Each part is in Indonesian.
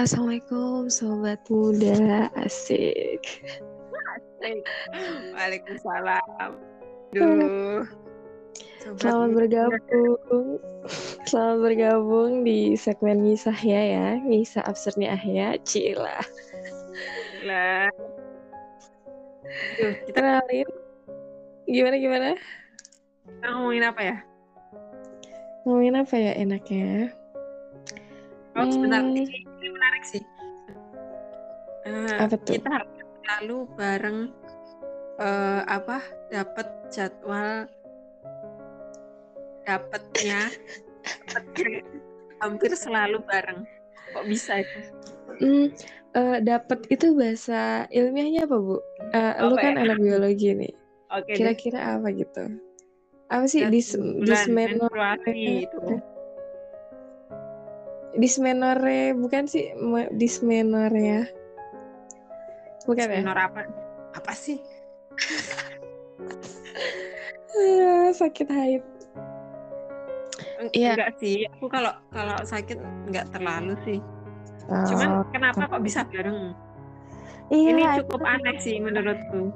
Halo, Assalamualaikum Sobat Muda. Asik. Waalaikumsalam. Aduh. Sobat Selamat bergabung. Selamat bergabung di segmen Ngisah ya ya. Ngisah Absurdnya Ahya Cila. Duh, kita kenalin. Gimana gimana? Kita ngomongin apa ya? Ngomongin apa ya enaknya? Oh, sebentar. Hmm. Ini, menarik sih. Uh, apa tuh? Kita lalu bareng uh, apa dapat jadwal dapatnya hampir selalu bareng. Kok bisa itu? Hmm, uh, dapat itu bahasa ilmiahnya apa bu? Uh, lu kan ya? anak biologi nih. Okay, Kira-kira apa gitu? Apa sih dis dismenore itu? Dismenore bukan sih dismenore ya bukan ya? Dismenor apa apa sih ya, sakit haid Iya. Enggak sih, aku kalau kalau sakit enggak terlalu sih. Oh. Cuman kenapa kok bisa bareng? Iya, Ini cukup aneh sih menurutku.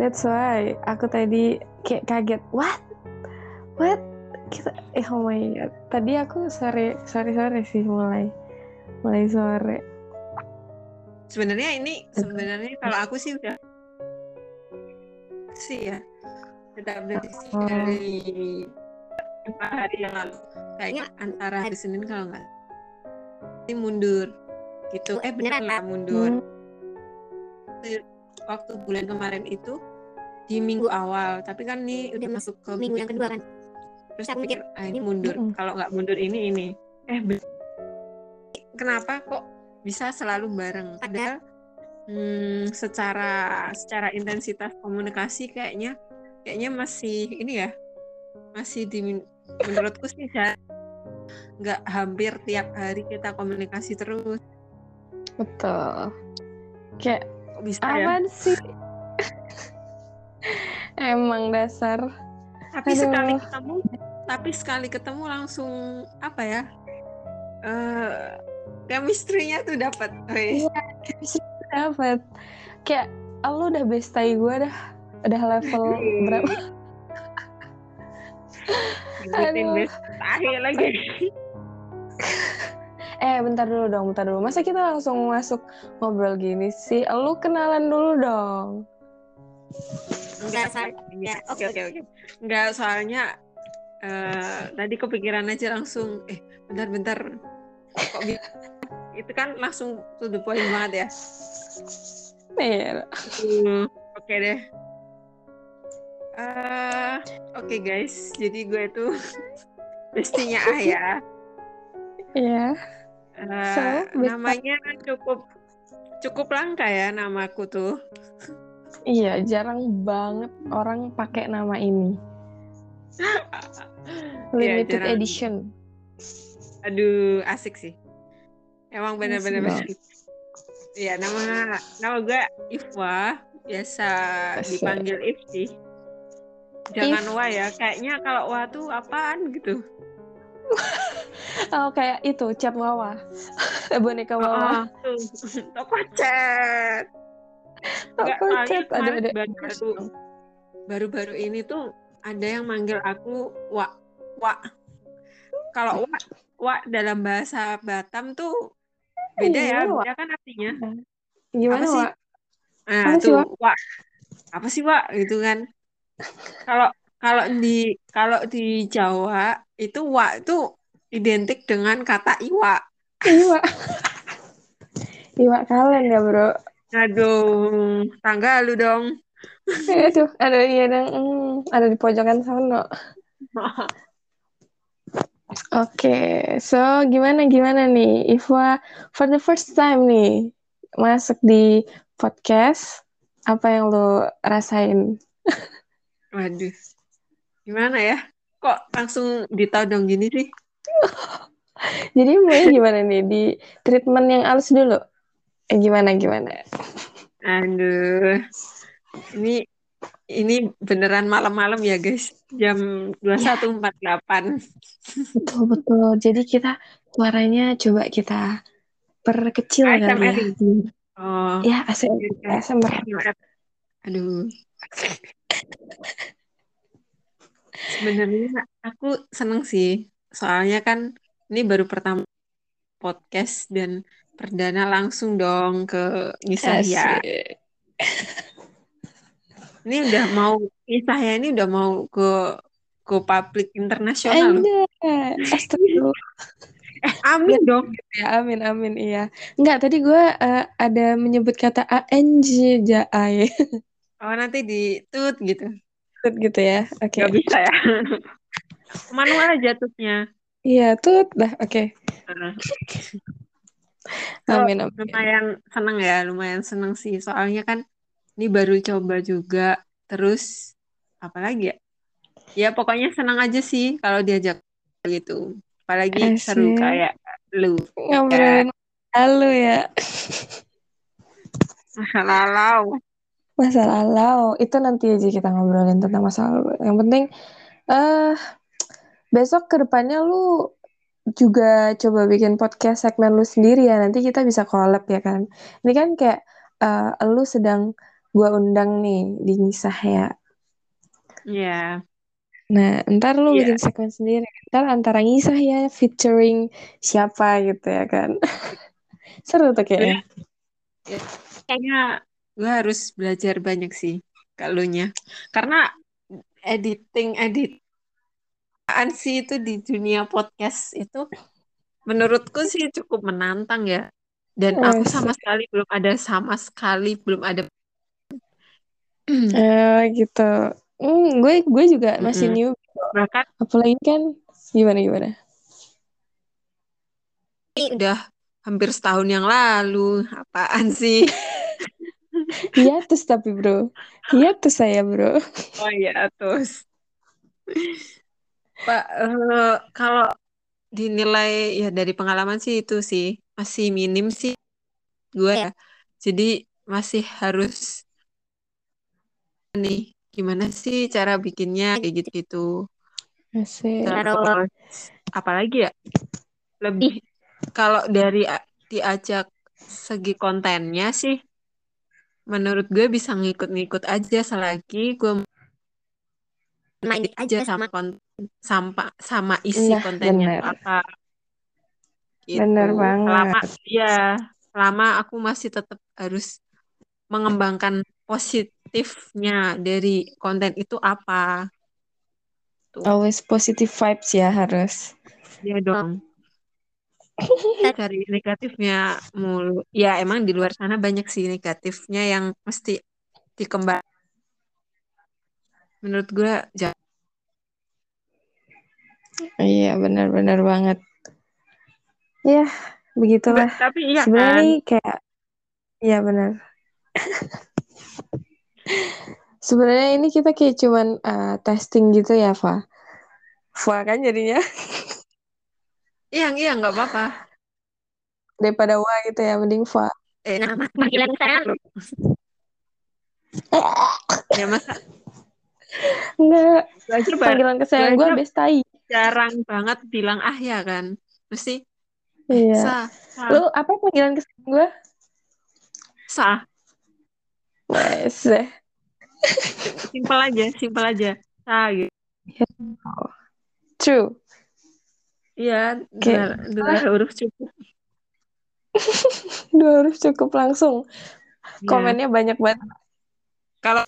That's why aku tadi kayak kaget. What? What? Kita eh oh my god. Tadi aku sore sore sore sih mulai. Mulai sore. Sebenarnya ini sebenarnya kalau aku sih udah sih ya sudah prediksi oh. dari lima hari yang lalu. Kayaknya antara hari Senin kalau nggak ini mundur gitu. Eh beneran lah mundur. Hmm. waktu bulan kemarin itu di minggu awal. Tapi kan ini udah masuk ke minggu yang kedua kan terus aku mikir ah ini mundur. Mm -hmm. kalau nggak mundur ini ini. Eh kenapa kok bisa selalu bareng? Padahal hmm, secara secara intensitas komunikasi kayaknya kayaknya masih ini ya masih di menurutku sih nggak hampir tiap hari kita komunikasi terus. Betul. Kayak bisa ya? sih. Emang dasar. Tapi Aduh. sekali ketemu tapi sekali ketemu langsung apa ya uh, chemistry-nya tuh dapat iya chemistry dapat kayak lo udah bestai gue dah udah level berapa? Aduh. akhir lagi. Eh bentar dulu dong bentar dulu. Masa kita langsung masuk ngobrol gini sih? Lu kenalan dulu dong. Enggak soalnya oke oke oke. Enggak soalnya uh, tadi kepikiran aja langsung eh bentar-bentar kok gitu itu kan langsung to the point banget ya Iya. Hmm, oke okay deh. Uh, oke okay guys, jadi gue itu bestinya ah ya. Iya. Uh, so, namanya cukup cukup langka ya namaku tuh. Iya, jarang banget orang pakai nama ini. Limited ya, edition. Aduh, asik sih. Emang benar-benar Iya, nama nama gue Ifwa, biasa Asik. dipanggil If sih. Jangan If. Wa ya, kayaknya kalau Wa tuh apaan gitu. oh, kayak itu cat Wawa. Boneka Wawa. Oh, Toko cat. Toko cat ada ada. Baru, baru-baru ini tuh ada yang manggil aku Wak. Wak. Kalau Wak, Wak dalam bahasa Batam tuh beda ya, beda kan artinya. Gimana apa sih? Wak? Nah, apa tuh sih, Wak? Apa sih Wak gitu kan. Kalau kalau di kalau di Jawa itu Wak itu identik dengan kata iwa. Iwa. iwa kalian ya, Bro. Aduh, tangga lu dong. Aduh, ada iya dong. Hmm, ada di pojokan sana. Oke, okay. so gimana gimana nih, Iva for the first time nih masuk di podcast, apa yang lo rasain? Waduh, gimana ya? Kok langsung ditodong gini sih? Jadi mulai gimana nih di treatment yang halus dulu? Eh, gimana gimana? Aduh, ini ini beneran malam-malam ya guys jam 21.48 betul betul jadi kita suaranya coba kita perkecil kali ya. Oh. Ya, ASMR. ASMR. Aduh. Sebenarnya aku seneng sih. Soalnya kan ini baru pertama podcast dan perdana langsung dong ke Nisa ya. Ini udah mau Nisa ya ini udah mau ke ke publik internasional. Astagfirullah. eh, amin ya, dong. Ya, amin, amin, iya. Enggak, tadi gue uh, ada menyebut kata A-N-J-A-I. oh, nanti di tut gitu. Tut gitu ya, oke. Okay. Gak bisa ya. Manual aja tutnya. Iya, tut dah, oke. Okay. Uh. amin, amin. Lumayan seneng ya, lumayan seneng sih. Soalnya kan ini baru coba juga. Terus, apalagi ya? ya pokoknya senang aja sih kalau diajak gitu apalagi Asik. seru kayak lu ngobrolin ya. lu ya masa lalau masa lalau itu nanti aja kita ngobrolin tentang masa lalu yang penting eh uh, besok ke depannya lu juga coba bikin podcast segmen lu sendiri ya nanti kita bisa collab ya kan ini kan kayak uh, lu sedang gua undang nih di Nisah ya Iya. Yeah. Nah, ntar lu yeah. bikin segmen sendiri. Ntar antara ngisah ya, featuring siapa gitu ya kan. Seru tuh kayaknya. Ya, kayaknya gue harus belajar banyak sih kalunya. Karena editing, edit sih itu di dunia podcast itu menurutku sih cukup menantang ya. Dan oh, aku sama sekali belum ada sama sekali belum ada. Eh gitu. Hmm, gue gue juga masih mm -hmm. new. Bahkan apalagi kan gimana gimana? Ini udah hampir setahun yang lalu. Apaan sih? Iya terus tapi bro. Iya terus saya bro. Oh iya terus. Pak uh, kalau dinilai ya dari pengalaman sih itu sih masih minim sih gue ya. Jadi masih harus nih gimana sih cara bikinnya kayak gitu-gitu. Apalagi ya? Lebih kalau dari diajak segi kontennya sih menurut gue bisa ngikut-ngikut aja selagi gue main aja sama konten sama sama isi nah, kontennya bener. apa gitu. bener banget selama ya selama aku masih tetap harus mengembangkan positifnya dari konten itu apa? Tuh. Always positive vibes ya harus. Iya dong. Cari negatifnya mulu. Ya emang di luar sana banyak sih negatifnya yang mesti dikembang. Menurut gue jangan. Iya benar-benar banget. Ya begitulah. Tapi iya Sebenarnya kan? kayak, iya benar. Sebenarnya ini kita kayak cuman uh, testing gitu ya, Fa. Fa kan jadinya. Iya, iya nggak apa-apa. Daripada Wa gitu ya, mending Fa. Eh, nama panggilan saya. ya masa? Enggak. Belajar panggilan kesayangan gue bestai. Jarang banget bilang ah ya kan. Mesti Iya. Sa. Lu apa panggilan kesayangan gue? Sa. Wes. Simpel aja, simpel aja. Ah, gitu. True. Iya, dua, dua huruf cukup. dua huruf cukup langsung. Ya. Komennya banyak banget. Kalau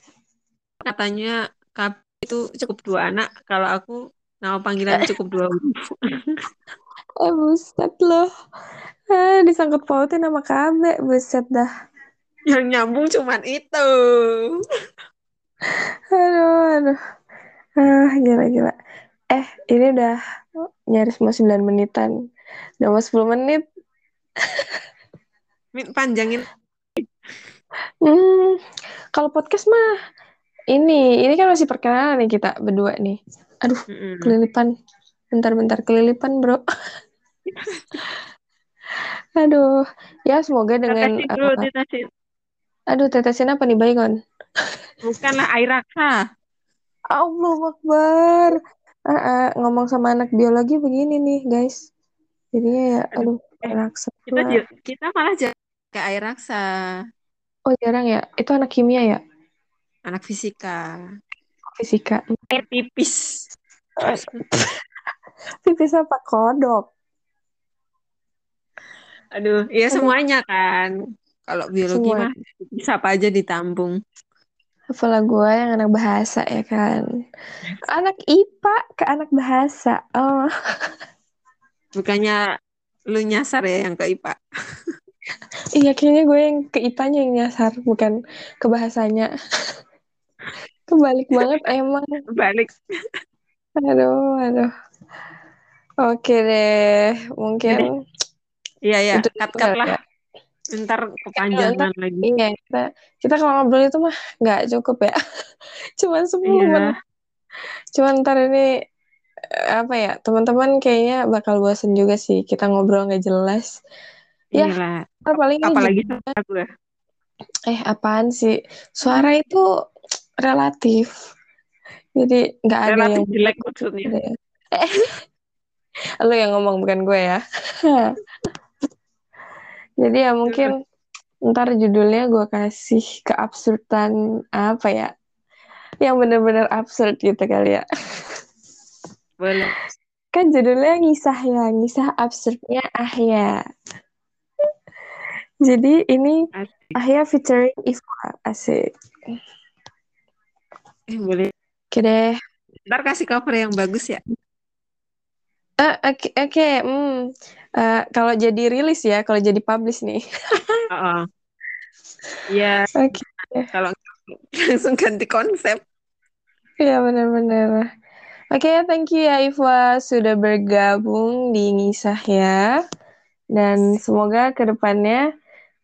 katanya kap itu cukup dua anak, kalau aku nama panggilan cukup dua huruf. eh buset loh. Eh, disangkut pautin nama KB, buset dah. Yang nyambung cuman itu. Aduh, aduh. Ah, gila-gila. Eh, ini udah nyaris mau 9 menitan. Udah mau 10 menit. Panjangin. Hmm, kalau podcast mah ini, ini kan masih perkenalan nih kita berdua nih. Aduh, mm -hmm. kelilipan. Bentar-bentar kelilipan, Bro. Aduh, ya semoga dengan Tetesin uh, Aduh, tetesin apa nih, Baygon? Bukanlah air raksa. Allah Akbar. Uh, uh, ngomong sama anak biologi begini nih, guys. Jadinya ya, aduh. eh, raksa. Kita kita malah ke air raksa. Oh jarang ya? Itu anak kimia ya? Anak fisika. Fisika. Air pipis. pipis apa kodok? Aduh, iya semuanya kan. Kalau biologi Semua. mah bisa apa aja ditampung. Apalah gue yang anak bahasa ya kan. Anak IPA ke anak bahasa. Oh. Bukannya lu nyasar ya yang ke IPA? iya, kayaknya gue yang ke IPA-nya yang nyasar, bukan ke bahasanya. Kebalik banget emang. Balik. Aduh, aduh. Oke deh, mungkin. Iya, iya, cut-cut lah. Ya. Ntar kepanjangan lagi. Iya, kita, kita kalau ngobrol itu mah nggak cukup ya. Cuman 10 iya. menit. Cuman ntar ini apa ya teman-teman kayaknya bakal bosen juga sih kita ngobrol nggak jelas ya Iya. paling apalagi gue eh apaan sih suara itu relatif jadi nggak ada relatif yang jelek maksudnya eh, lu yang ngomong bukan gue ya jadi ya mungkin ntar judulnya gue kasih keabsurdan apa ya yang bener-bener absurd gitu kali ya boleh. Kan judulnya ngisah ya, ngisah absurdnya Ahya. Jadi ini asik. Ahya featuring Iva, asik. Eh, boleh. Oke deh. Ntar kasih cover yang bagus ya. Uh, Oke, okay, okay. hmm. Uh, kalau jadi rilis ya, kalau jadi publish nih. uh -uh. Ya. Oke. Okay. Kalau langsung ganti konsep. Iya benar-benar. Oke, okay, thank you ya Iva sudah bergabung di Ngisah ya. Dan semoga ke depannya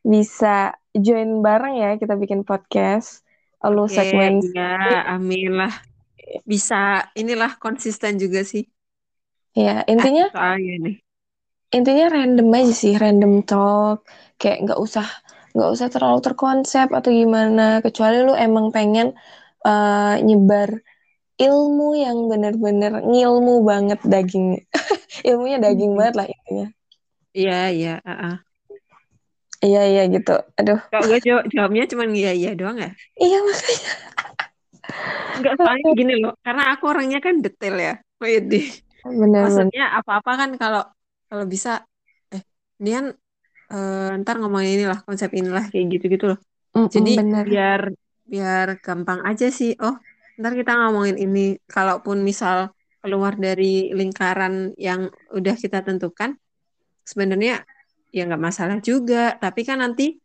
bisa join bareng ya kita bikin podcast. Lalu okay, segmen ya, amin lah. Bisa inilah konsisten juga sih. Ya, intinya ah, soalnya nih. Intinya random aja sih, random talk. Kayak nggak usah nggak usah terlalu terkonsep atau gimana. Kecuali lu emang pengen uh, nyebar ilmu yang bener-bener ngilmu banget daging ilmunya daging hmm. banget lah intinya iya iya uh -uh. iya iya gitu aduh kok gue jawab jawabnya cuma iya iya doang ya iya makanya Enggak soalnya gini loh karena aku orangnya kan detail ya Wede. Bener, maksudnya apa-apa kan kalau kalau bisa eh Nian uh, ntar ngomongin inilah konsep inilah kayak gitu gitu loh. Mm -mm, jadi bener. biar biar gampang aja sih. Oh ntar kita ngomongin ini. Kalaupun misal keluar dari lingkaran yang udah kita tentukan sebenarnya ya nggak masalah juga. Tapi kan nanti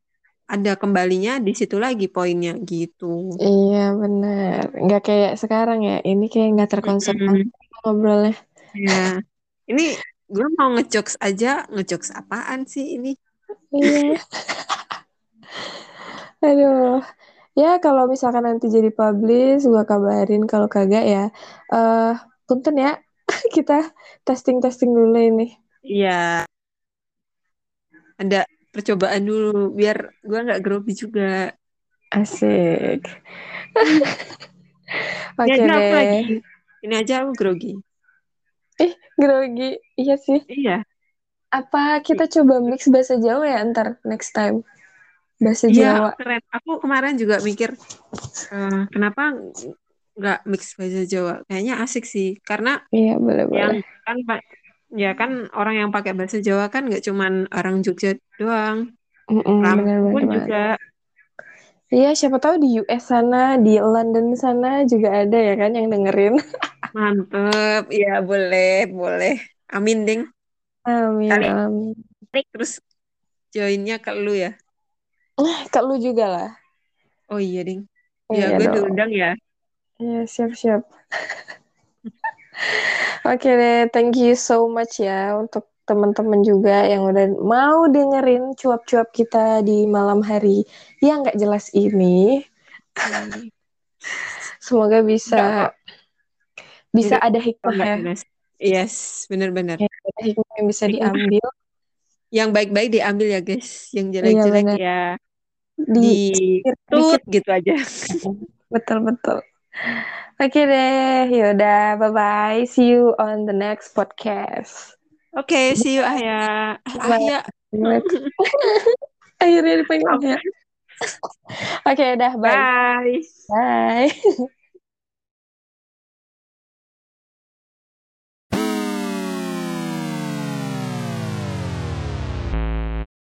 ada kembalinya di situ lagi poinnya gitu. Iya benar nggak kayak sekarang ya. Ini kayak nggak terkonsep mm -hmm. ngobrolnya. Ya ini gue mau ngejokes aja ngejokes apaan sih ini iya aduh Ya kalau misalkan nanti jadi publish, gua kabarin kalau kagak ya. Eh, uh, punten ya. Kita testing-testing dulu ini. Iya. Ada percobaan dulu biar gua nggak grogi juga. Asik. Oke okay deh. Lagi. Ini aja aku grogi. Eh, grogi. Iya sih. Iya. Apa kita coba mix bahasa Jawa ya ntar next time? bahasa iya, Jawa. keren. Aku kemarin juga mikir uh, kenapa nggak mix bahasa Jawa. Kayaknya asik sih karena iya, boleh, yang boleh. kan ya kan orang yang pakai bahasa Jawa kan nggak cuman orang Jogja doang. Mm -mm, bener, pun bener, juga. Iya, siapa tahu di US sana, di London sana juga ada ya kan yang dengerin. Mantep, ya boleh, boleh. Amin, Ding. Amin, Kali, amin. Terus joinnya ke lu ya? Ke lu juga lah. Oh iya, Ding. Oh, ya, iya gue diundang ya. Iya, siap-siap. Oke okay deh, thank you so much ya untuk teman-teman juga yang udah mau dengerin cuap-cuap kita di malam hari yang nggak jelas ini. Hmm. Semoga bisa bisa ada hikmah. Ya. Yes, benar-benar. Ya, ada hikmah yang bisa diambil. yang baik-baik diambil ya guys. Yang jelek-jelek iya, ya. Di, tut gitu aja. Betul betul. Oke deh yaudah bye bye see you on the next podcast Oke, okay, see you Ahya. Ahya. Akhirnya dipanggil Ahya. Oke, okay, udah bye. Bye. Bye.